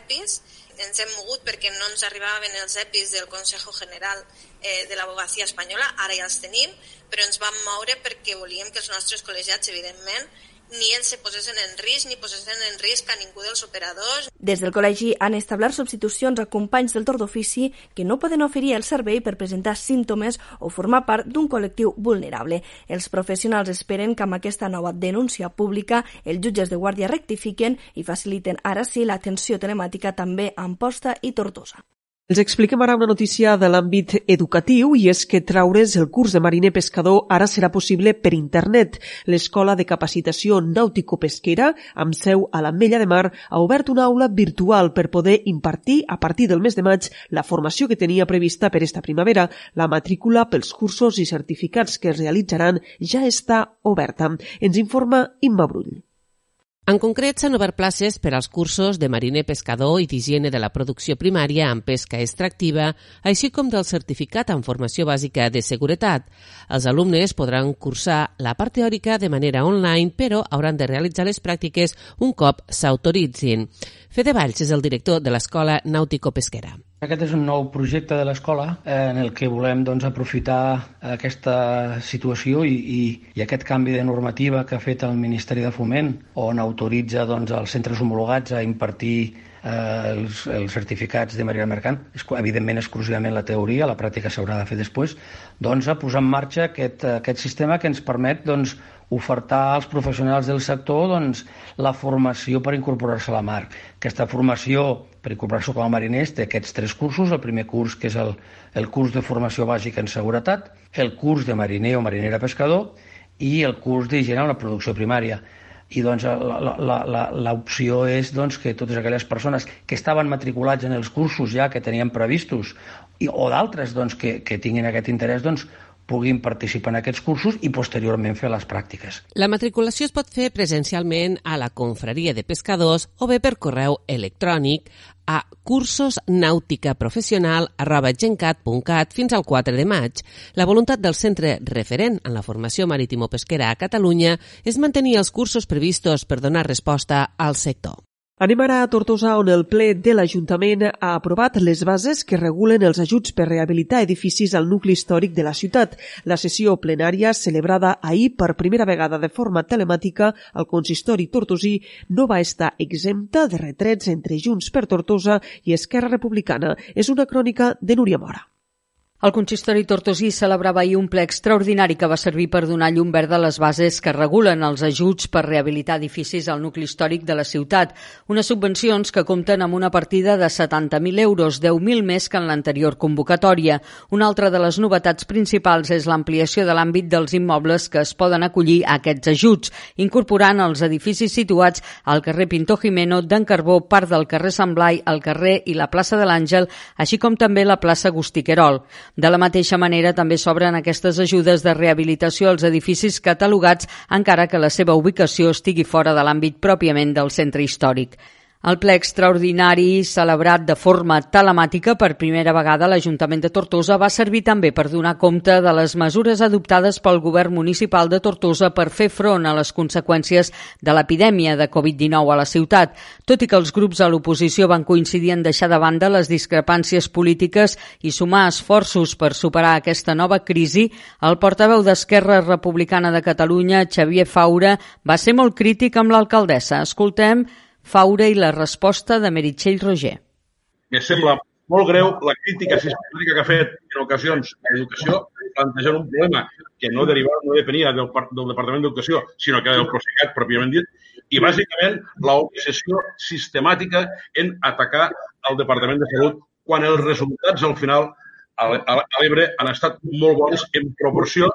EPIs, ens hem mogut perquè no ens arribaven els EPIs del Consejo General eh, de l'Abogacia Espanyola, ara ja els tenim, però ens vam moure perquè volíem que els nostres col·legiats, evidentment, ni se posessin en risc ni posessin en risc a ningú dels operadors. Des del col·legi han establert substitucions a companys del torn d'ofici que no poden oferir el servei per presentar símptomes o formar part d'un col·lectiu vulnerable. Els professionals esperen que amb aquesta nova denúncia pública els jutges de guàrdia rectifiquen i faciliten ara sí l'atenció telemàtica també a Amposta i Tortosa. Els expliquem ara una notícia de l'àmbit educatiu i és que traure's el curs de mariner pescador ara serà possible per internet. L'Escola de Capacitació Nàutico-Pesquera, amb seu a l'Ametlla de Mar, ha obert una aula virtual per poder impartir a partir del mes de maig la formació que tenia prevista per esta primavera. La matrícula pels cursos i certificats que es realitzaran ja està oberta. Ens informa Imma Brull. En concret, s'han obert places per als cursos de mariner pescador i d'higiene de la producció primària en pesca extractiva, així com del certificat en formació bàsica de seguretat. Els alumnes podran cursar la part teòrica de manera online, però hauran de realitzar les pràctiques un cop s'autoritzin. Fede Valls és el director de l'Escola Nàutico-Pesquera. Aquest és un nou projecte de l'escola eh, en el que volem doncs, aprofitar aquesta situació i, i, i aquest canvi de normativa que ha fet el Ministeri de Foment, on autoritza doncs, els centres homologats a impartir eh, els, els certificats de marina mercant, és, evidentment exclusivament la teoria, la pràctica s'haurà de fer després, doncs a posar en marxa aquest, aquest sistema que ens permet doncs, ofertar als professionals del sector doncs, la formació per incorporar-se a la mar. Aquesta formació per incorporar-se com a mariners té aquests tres cursos. El primer curs, que és el, el curs de formació bàsica en seguretat, el curs de mariner o marinera pescador i el curs d'higiene en la producció primària. I doncs l'opció és doncs, que totes aquelles persones que estaven matriculats en els cursos ja que tenien previstos i, o d'altres doncs, que, que tinguin aquest interès doncs, puguin participar en aquests cursos i posteriorment fer les pràctiques. La matriculació es pot fer presencialment a la confraria de pescadors o bé per correu electrònic a cursosnauticaprofessional.gencat.cat fins al 4 de maig. La voluntat del centre referent en la formació marítimo-pesquera a Catalunya és mantenir els cursos previstos per donar resposta al sector. Anem ara a Tortosa, on el ple de l'Ajuntament ha aprovat les bases que regulen els ajuts per rehabilitar edificis al nucli històric de la ciutat. La sessió plenària, celebrada ahir per primera vegada de forma telemàtica al consistori tortosí, no va estar exempta de retrets entre Junts per Tortosa i Esquerra Republicana. És una crònica de Núria Mora. El consistori tortosí celebrava ahir un ple extraordinari que va servir per donar llum verd a les bases que regulen els ajuts per rehabilitar edificis al nucli històric de la ciutat, unes subvencions que compten amb una partida de 70.000 euros, 10.000 més que en l'anterior convocatòria. Una altra de les novetats principals és l'ampliació de l'àmbit dels immobles que es poden acollir a aquests ajuts, incorporant els edificis situats al carrer Pintor Jimeno, d'en Carbó, part del carrer Sant Blai, el carrer i la plaça de l'Àngel, així com també la plaça Agustí Querol. De la mateixa manera, també s'obren aquestes ajudes de rehabilitació als edificis catalogats encara que la seva ubicació estigui fora de l'àmbit pròpiament del centre històric. El ple extraordinari, celebrat de forma telemàtica per primera vegada a l'Ajuntament de Tortosa, va servir també per donar compte de les mesures adoptades pel govern municipal de Tortosa per fer front a les conseqüències de l'epidèmia de Covid-19 a la ciutat. Tot i que els grups a l'oposició van coincidir en deixar de banda les discrepàncies polítiques i sumar esforços per superar aquesta nova crisi, el portaveu d'Esquerra Republicana de Catalunya, Xavier Faura, va ser molt crític amb l'alcaldessa. Escoltem Faura i la resposta de Meritxell Roger. Me sembla molt greu la crítica sistemàtica que ha fet en ocasions a l'educació plantejant un problema que no derivava, no depenia del, del Departament d'Educació, sinó que del Procicat pròpiament dit, i bàsicament l'obsessió sistemàtica en atacar el Departament de Salut quan els resultats al final a l'Ebre han estat molt bons en proporció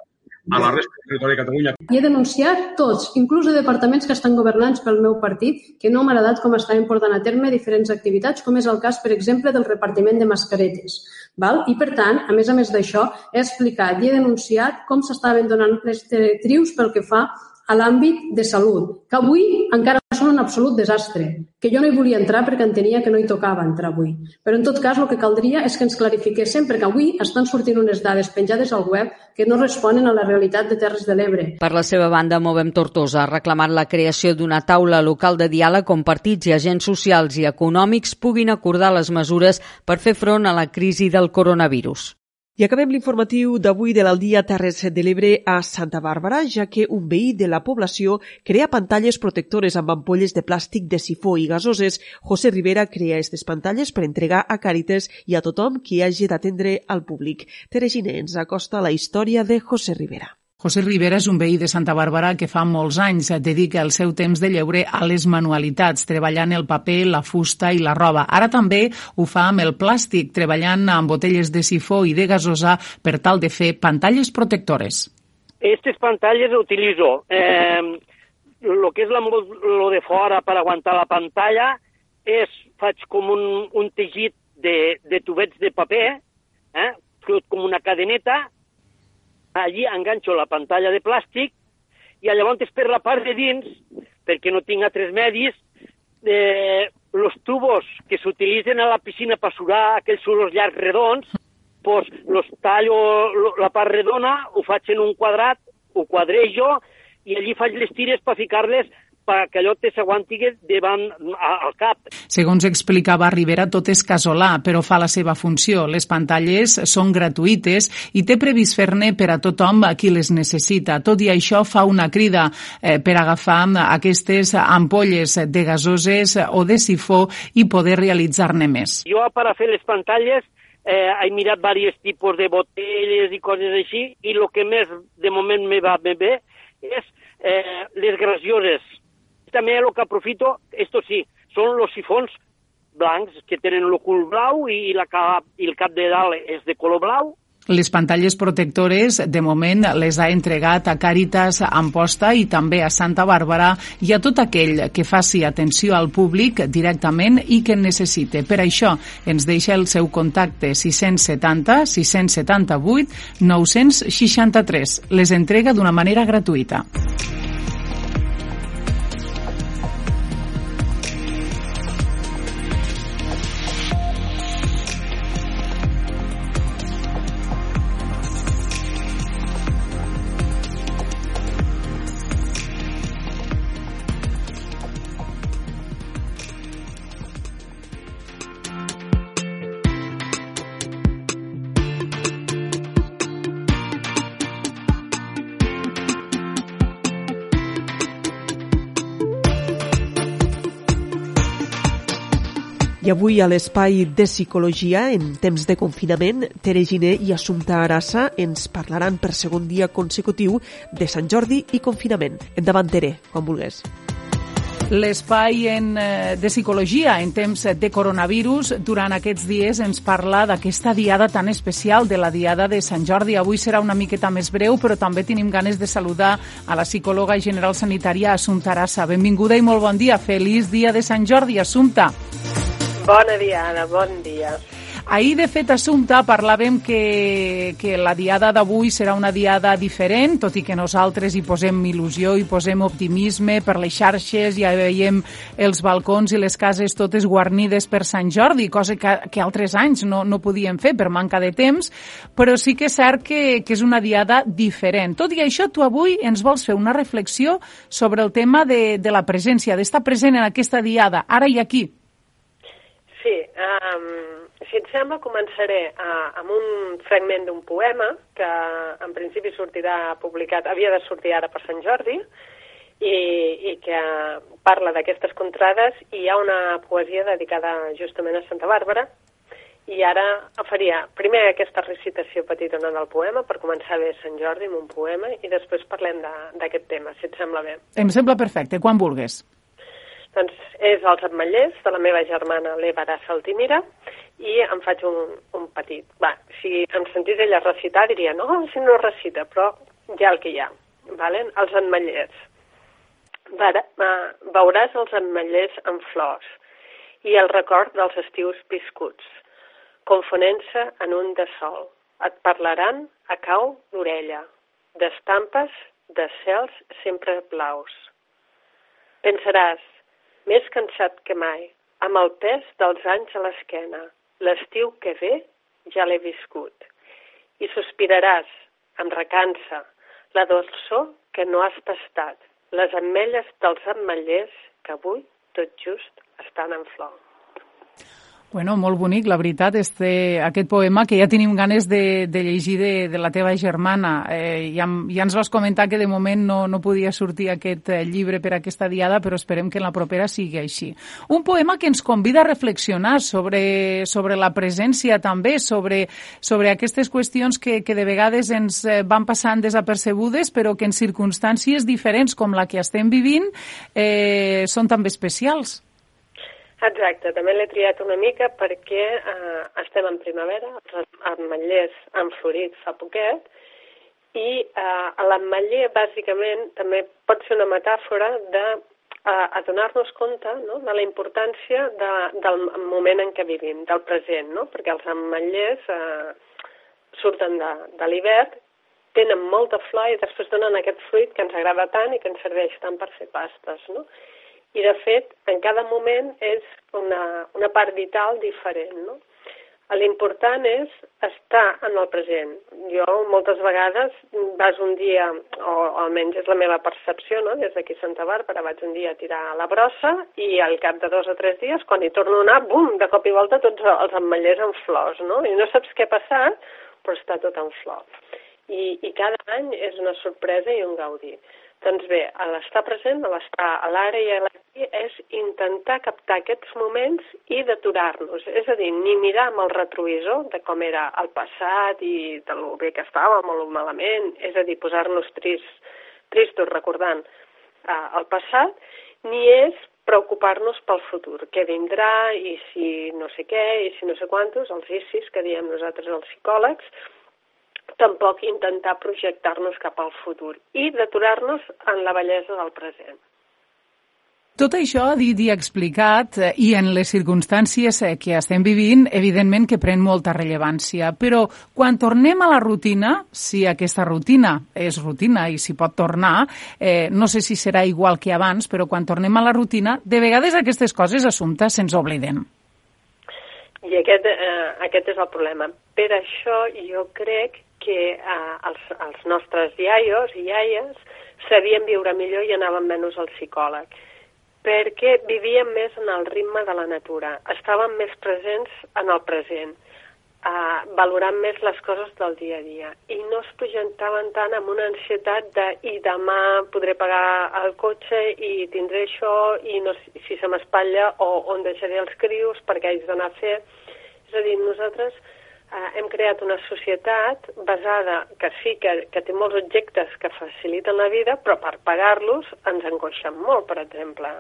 a la resta del territori de Catalunya. I he denunciat tots, inclús de departaments que estan governants pel meu partit, que no m'ha agradat com estaven portant a terme diferents activitats, com és el cas, per exemple, del repartiment de mascaretes. Val? I, per tant, a més a més d'això, he explicat i he denunciat com s'estaven donant les directrius pel que fa a l'àmbit de salut, que avui encara són un absolut desastre, que jo no hi volia entrar perquè entenia que no hi tocava entrar avui. Però en tot cas el que caldria és que ens clarifiquéssim perquè avui estan sortint unes dades penjades al web que no responen a la realitat de Terres de l'Ebre. Per la seva banda, Movem Tortosa ha reclamat la creació d'una taula local de diàleg on partits i agents socials i econòmics puguin acordar les mesures per fer front a la crisi del coronavirus. I acabem l'informatiu d'avui de l'Aldia Terres de l'Ebre a Santa Bàrbara, ja que un veí de la població crea pantalles protectores amb ampolles de plàstic de sifó i gasoses. José Rivera crea aquestes pantalles per entregar a Càritas i a tothom qui hagi d'atendre al públic. Tere Giner ens acosta la història de José Rivera. José Rivera és un veí de Santa Bàrbara que fa molts anys dedica el seu temps de lleure a les manualitats, treballant el paper, la fusta i la roba. Ara també ho fa amb el plàstic, treballant amb botelles de sifó i de gasosa per tal de fer pantalles protectores. Pantalles utilizo eh, lo que és la, lo de fora per aguantar la pantalla és, faig com un, un teixit de, de tubets de paper, eh, com una cadeneta, allí enganxo la pantalla de plàstic i llavors per la part de dins, perquè no tinc altres medis, eh, los tubos que s'utilitzen a la piscina per surar aquells suros llargs redons, pues los tallo la part redona, ho faig en un quadrat, ho quadrejo i allí faig les tires per ficar-les perquè allò te s'aguanti davant al cap. Segons explicava Rivera, tot és casolà, però fa la seva funció. Les pantalles són gratuïtes i té previst fer-ne per a tothom a qui les necessita. Tot i això, fa una crida eh, per agafar aquestes ampolles de gasoses o de sifó i poder realitzar-ne més. Jo, per a fer les pantalles, eh, he mirat diversos tipus de botelles i coses així, i el que més de moment me va bé és eh, les gracioses, també el que aprofito, esto sí, són los sifons blancs que tenen el cul blau i, la cap, i el cap de dalt és de color blau. Les pantalles protectores, de moment, les ha entregat a Càritas Amposta i també a Santa Bàrbara i a tot aquell que faci atenció al públic directament i que en necessite. Per això ens deixa el seu contacte 670 678 963. Les entrega d'una manera gratuïta. Avui a l'espai de psicologia, en temps de confinament, Tere Giner i Assumpta Arassa ens parlaran per segon dia consecutiu de Sant Jordi i confinament. Endavant, Tere, quan vulgues. L'espai en, eh, de psicologia en temps de coronavirus durant aquests dies ens parla d'aquesta diada tan especial de la diada de Sant Jordi. Avui serà una miqueta més breu, però també tenim ganes de saludar a la psicòloga general sanitària Assumpta Arassa. Benvinguda i molt bon dia. Feliç dia de Sant Jordi, Assumpta. Bona diada, bon dia. Ahir, de fet, Assumpta, parlàvem que, que la diada d'avui serà una diada diferent, tot i que nosaltres hi posem il·lusió, i posem optimisme per les xarxes, ja veiem els balcons i les cases totes guarnides per Sant Jordi, cosa que, que altres anys no, no podíem fer per manca de temps, però sí que és cert que, que és una diada diferent. Tot i això, tu avui ens vols fer una reflexió sobre el tema de, de la presència, d'estar present en aquesta diada, ara i aquí. Sí, um, si et sembla, començaré uh, amb un fragment d'un poema que en principi sortirà publicat, havia de sortir ara per Sant Jordi, i, i que parla d'aquestes contrades i hi ha una poesia dedicada justament a Santa Bàrbara i ara faria primer aquesta recitació petita del poema per començar bé Sant Jordi amb un poema i després parlem d'aquest tema, si et sembla bé. Em sembla perfecte, quan vulgues. Doncs és els ametllers de la meva germana l'Eva Arassa Altimira i em faig un, un petit. Va, si em sentís ella recitar diria, no, si no recita, però ja el que hi ha. Valen? Els ametllers. Veuràs els ametllers en flors i el record dels estius viscuts, confonent-se en un de sol. Et parlaran a cau d'orella, d'estampes de cels sempre blaus. Pensaràs, més cansat que mai, amb el pes dels anys a l'esquena. L'estiu que ve ja l'he viscut. I sospiraràs, amb recança, la dolçor que no has tastat, les ametlles dels ametllers que avui tot just estan en flor. Bueno, molt bonic, la veritat, este, aquest poema que ja tenim ganes de, de llegir de, de la teva germana. Eh, ja, ja ens vas comentar que de moment no, no podia sortir aquest eh, llibre per aquesta diada, però esperem que en la propera sigui així. Un poema que ens convida a reflexionar sobre, sobre la presència també, sobre, sobre aquestes qüestions que, que de vegades ens eh, van passant desapercebudes, però que en circumstàncies diferents com la que estem vivint eh, són també especials. Exacte, també l'he triat una mica perquè eh, estem en primavera, ametllers han florit fa poquet, i eh, l'ametller bàsicament també pot ser una metàfora de eh, adonar-nos compte no? de la importància de, del moment en què vivim, del present, no? perquè els ametllers eh, surten de, de l'hivern, tenen molta flor i després donen aquest fruit que ens agrada tant i que ens serveix tant per fer pastes. No? I de fet en cada moment és una, una part vital diferent. No? L'important és estar en el present. Jo moltes vegades vas un dia, o almenys és la meva percepció, no? des d'aquí a Santa Bàrbara vaig un dia a tirar a la brossa i al cap de dos o tres dies, quan hi torno a anar, bum, de cop i volta tots els ametllers en flors, no? I no saps què ha passat, però està tot en flor. I, I cada any és una sorpresa i un gaudi. Doncs bé, l'estar present, l'estar a l'ara i a l'ací és intentar captar aquests moments i d'aturar-nos. És a dir, ni mirar amb el retrovisor de com era el passat i de lo bé que estàvem o malament, és a dir, posar-nos tristos, tristos recordant eh, el passat, ni és preocupar-nos pel futur, què vindrà i si no sé què i si no sé quantos, els ICIs que diem nosaltres els psicòlegs, tampoc intentar projectar-nos cap al futur i d'aturar-nos en la bellesa del present. Tot això dit i explicat eh, i en les circumstàncies eh, que estem vivint, evidentment que pren molta rellevància, però quan tornem a la rutina, si aquesta rutina és rutina i si pot tornar, eh, no sé si serà igual que abans, però quan tornem a la rutina, de vegades aquestes coses assumptes se'ns obliden. I aquest, eh, aquest és el problema. Per això jo crec que eh, els, els nostres iaios i iaies sabien viure millor i anaven menys al psicòleg perquè vivíem més en el ritme de la natura, estàvem més presents en el present, uh, valorant més les coses del dia a dia i no es projectaven tant amb una ansietat de i demà podré pagar el cotxe i tindré això i no, si se m'espatlla o on deixaré els crios perquè haig d'anar a fer. És a dir, nosaltres eh, hem creat una societat basada, que sí, que, que té molts objectes que faciliten la vida, però per pagar-los ens angoixen molt, per exemple.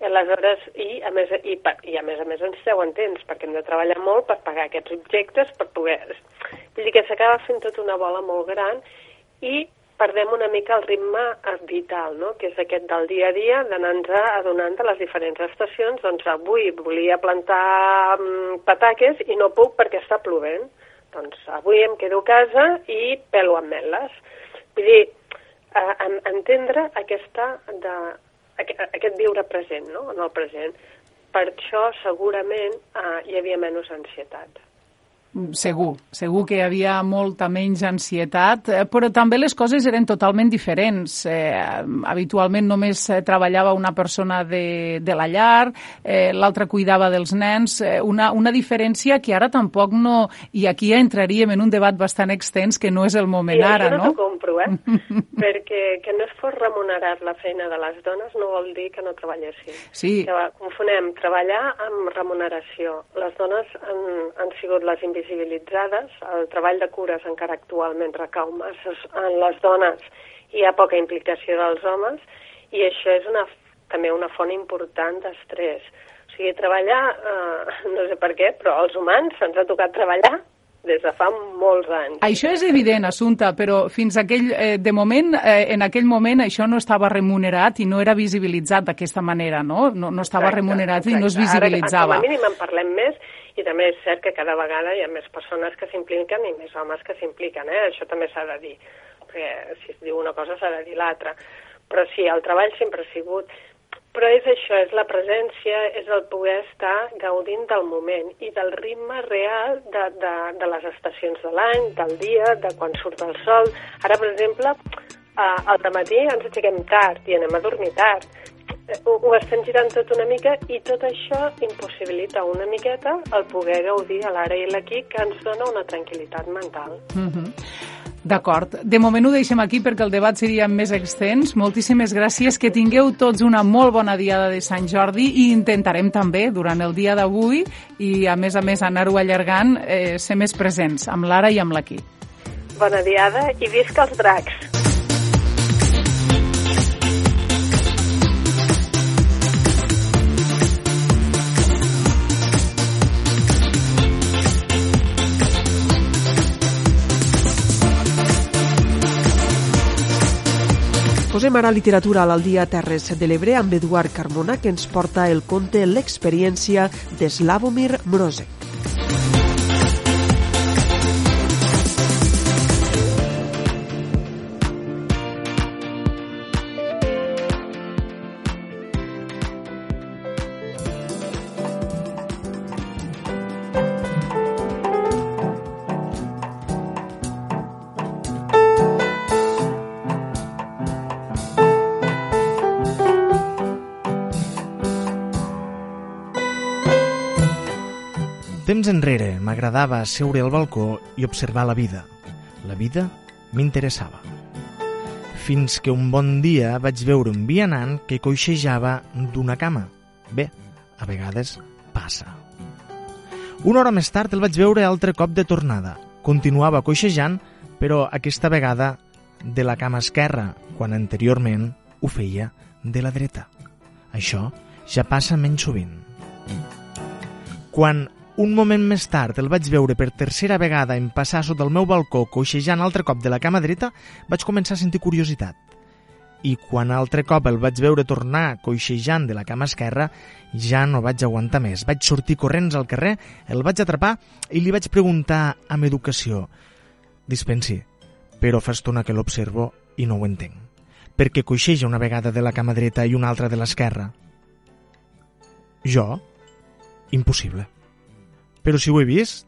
I aleshores, i a, més, i, i a més a més ens treuen temps, perquè hem de treballar molt per pagar aquests objectes, per poder... Vull dir que s'acaba fent tota una bola molt gran i perdem una mica el ritme vital, no? que és aquest del dia a dia, d'anar-nos adonant de les diferents estacions. Doncs avui volia plantar um, pataques i no puc perquè està plovent. Doncs avui em quedo a casa i pelo ametlles. Vull dir, uh, entendre aquesta de, aquest viure present, no? en el present. Per això segurament uh, hi havia menys ansietat. Segur, segur que hi havia molta menys ansietat, eh, però també les coses eren totalment diferents. Eh, habitualment només eh, treballava una persona de, de la llar, eh, l'altra cuidava dels nens, eh, una, una diferència que ara tampoc no... I aquí entraríem en un debat bastant extens que no és el moment sí, ara, no? Sí, no compro, eh? Perquè que no es fos remunerat la feina de les dones no vol dir que no treballessin. Sí. Que confonem treballar amb remuneració. Les dones han, han sigut les invisibles invisibilitzades. El treball de cures encara actualment recau massa en les dones i hi ha poca implicació dels homes i això és una, també una font important d'estrès. O sigui, treballar, eh, no sé per què, però als humans se'ns ha tocat treballar des de fa molts anys. Això és evident, Assumpta, però fins aquell, eh, de moment, eh, en aquell moment això no estava remunerat i no era visibilitzat d'aquesta manera, no? No, no estava exacte, remunerat exacte. i no es visibilitzava. Ara, com a mínim en parlem més i també és cert que cada vegada hi ha més persones que s'impliquen i més homes que s'impliquen, eh? això també s'ha de dir, perquè si es diu una cosa s'ha de dir l'altra. Però sí, el treball sempre ha sigut però és això, és la presència, és el poder estar gaudint del moment i del ritme real de, de, de les estacions de l'any, del dia, de quan surt el sol. Ara, per exemple, eh, al matí ens aixequem tard i anem a dormir tard ho, ho estem girant tot una mica i tot això impossibilita una miqueta el poder gaudir a l'ara i l'aquí que ens dona una tranquil·litat mental. Mm -hmm. D'acord. De moment ho deixem aquí perquè el debat seria més extens. Moltíssimes gràcies. Que tingueu tots una molt bona diada de Sant Jordi i intentarem també, durant el dia d'avui, i a més a més anar-ho allargant, eh, ser més presents amb l'ara i amb l'aquí. Bona diada i visca els dracs! Posem ara literatura a l'Aldia Terres de l'Ebre amb Eduard Carmona, que ens porta el conte L'experiència de Slavomir Mrozek. M'agradava seure al balcó i observar la vida. La vida m'interessava. Fins que un bon dia vaig veure un vianant que coixejava d'una cama. Bé, a vegades passa. Una hora més tard el vaig veure altre cop de tornada. Continuava coixejant, però aquesta vegada de la cama esquerra, quan anteriorment ho feia de la dreta. Això ja passa menys sovint. Quan un moment més tard el vaig veure per tercera vegada en passar sota el meu balcó coixejant altre cop de la cama dreta, vaig començar a sentir curiositat. I quan altre cop el vaig veure tornar coixejant de la cama esquerra, ja no vaig aguantar més. Vaig sortir corrents al carrer, el vaig atrapar i li vaig preguntar amb educació «Dispensi, però fa estona que l'observo i no ho entenc. Perquè coixeja una vegada de la cama dreta i una altra de l'esquerra?» Jo? Impossible. Però si ho he vist,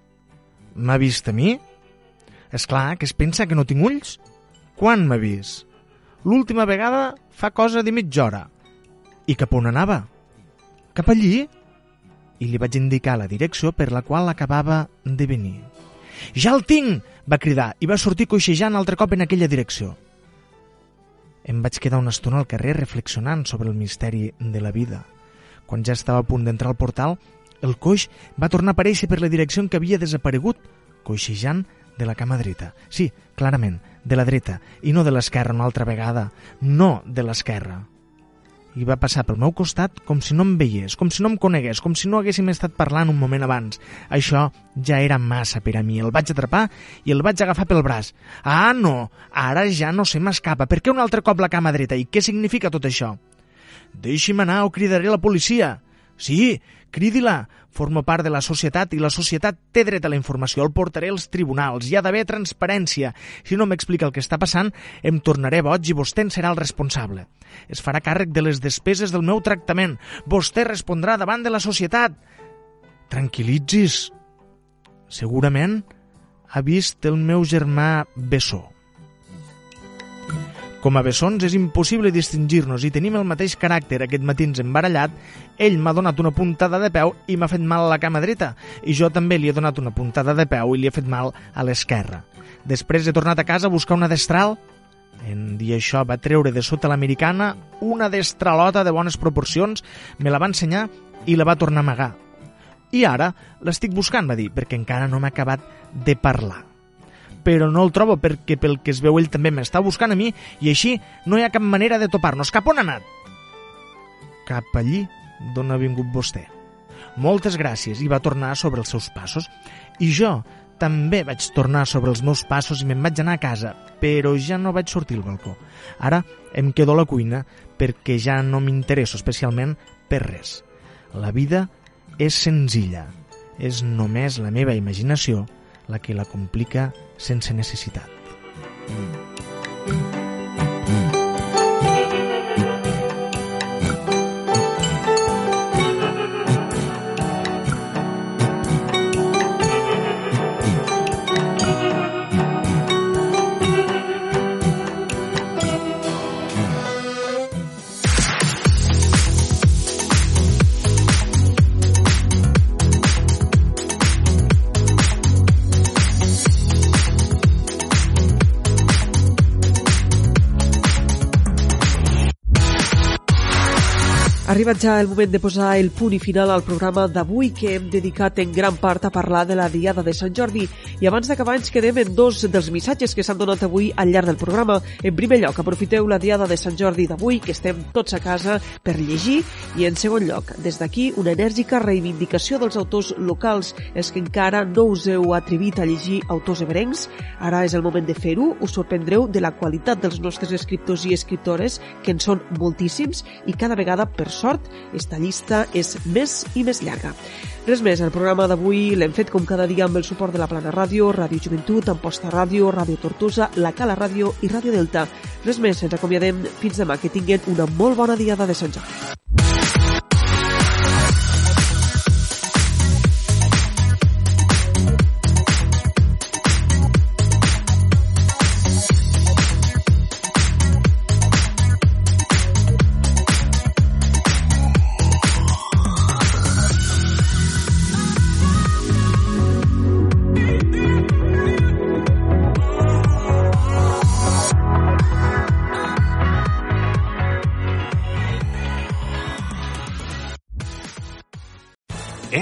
m'ha vist a mi? És clar que es pensa que no tinc ulls? Quan m'ha vist? L'última vegada fa cosa de mitja hora. I cap on anava? Cap allí? I li vaig indicar la direcció per la qual acabava de venir. Ja el tinc! va cridar i va sortir coixejant altre cop en aquella direcció. Em vaig quedar una estona al carrer reflexionant sobre el misteri de la vida. Quan ja estava a punt d'entrar al portal, el coix va tornar a aparèixer per la direcció en què havia desaparegut, coixejant de la cama dreta. Sí, clarament, de la dreta, i no de l'esquerra una altra vegada. No de l'esquerra. I va passar pel meu costat com si no em veiés, com si no em conegués, com si no haguéssim estat parlant un moment abans. Això ja era massa per a mi. El vaig atrapar i el vaig agafar pel braç. Ah, no! Ara ja no se m'escapa. Per què un altre cop la cama dreta? I què significa tot això? Deixi'm anar o cridaré la policia. Sí, cridi-la. Formo part de la societat i la societat té dret a la informació. El portaré als tribunals. Hi ha d'haver transparència. Si no m'explica el que està passant, em tornaré boig i vostè en serà el responsable. Es farà càrrec de les despeses del meu tractament. Vostè respondrà davant de la societat. Tranquilitzis. Segurament ha vist el meu germà Bessó. Com a bessons és impossible distingir-nos i tenim el mateix caràcter. Aquest matí ens hem barallat, ell m'ha donat una puntada de peu i m'ha fet mal a la cama dreta, i jo també li he donat una puntada de peu i li he fet mal a l'esquerra. Després he tornat a casa a buscar una destral. En dir això va treure de sota l'americana una destralota de bones proporcions, me la va ensenyar i la va tornar a amagar. I ara l'estic buscant, va dir, perquè encara no m'ha acabat de parlar però no el trobo perquè pel que es veu ell també m'està buscant a mi i així no hi ha cap manera de topar-nos. Cap on ha anat? Cap allí d'on ha vingut vostè. Moltes gràcies i va tornar sobre els seus passos. I jo també vaig tornar sobre els meus passos i me'n vaig anar a casa, però ja no vaig sortir al balcó. Ara em quedo a la cuina perquè ja no m'interesso especialment per res. La vida és senzilla, és només la meva imaginació la que la complica sense necessitat. Mm. Arribat ja el moment de posar el punt i final al programa d'avui que hem dedicat en gran part a parlar de la Diada de Sant Jordi. I abans d'acabar ens quedem en dos dels missatges que s'han donat avui al llarg del programa. En primer lloc, aprofiteu la Diada de Sant Jordi d'avui, que estem tots a casa per llegir. I en segon lloc, des d'aquí, una enèrgica reivindicació dels autors locals. És que encara no us heu atrevit a llegir autors ebrencs. Ara és el moment de fer-ho. Us sorprendreu de la qualitat dels nostres escriptors i escriptores, que en són moltíssims i cada vegada per sort esta llista és més i més llarga. Res més, el programa d'avui l'hem fet com cada dia amb el suport de la Plana Ràdio, Ràdio Joventut, Amposta Ràdio, Ràdio Tortosa, La Cala Ràdio i Ràdio Delta. Res més, ens acomiadem fins demà, que tinguin una molt bona diada de Sant Jordi.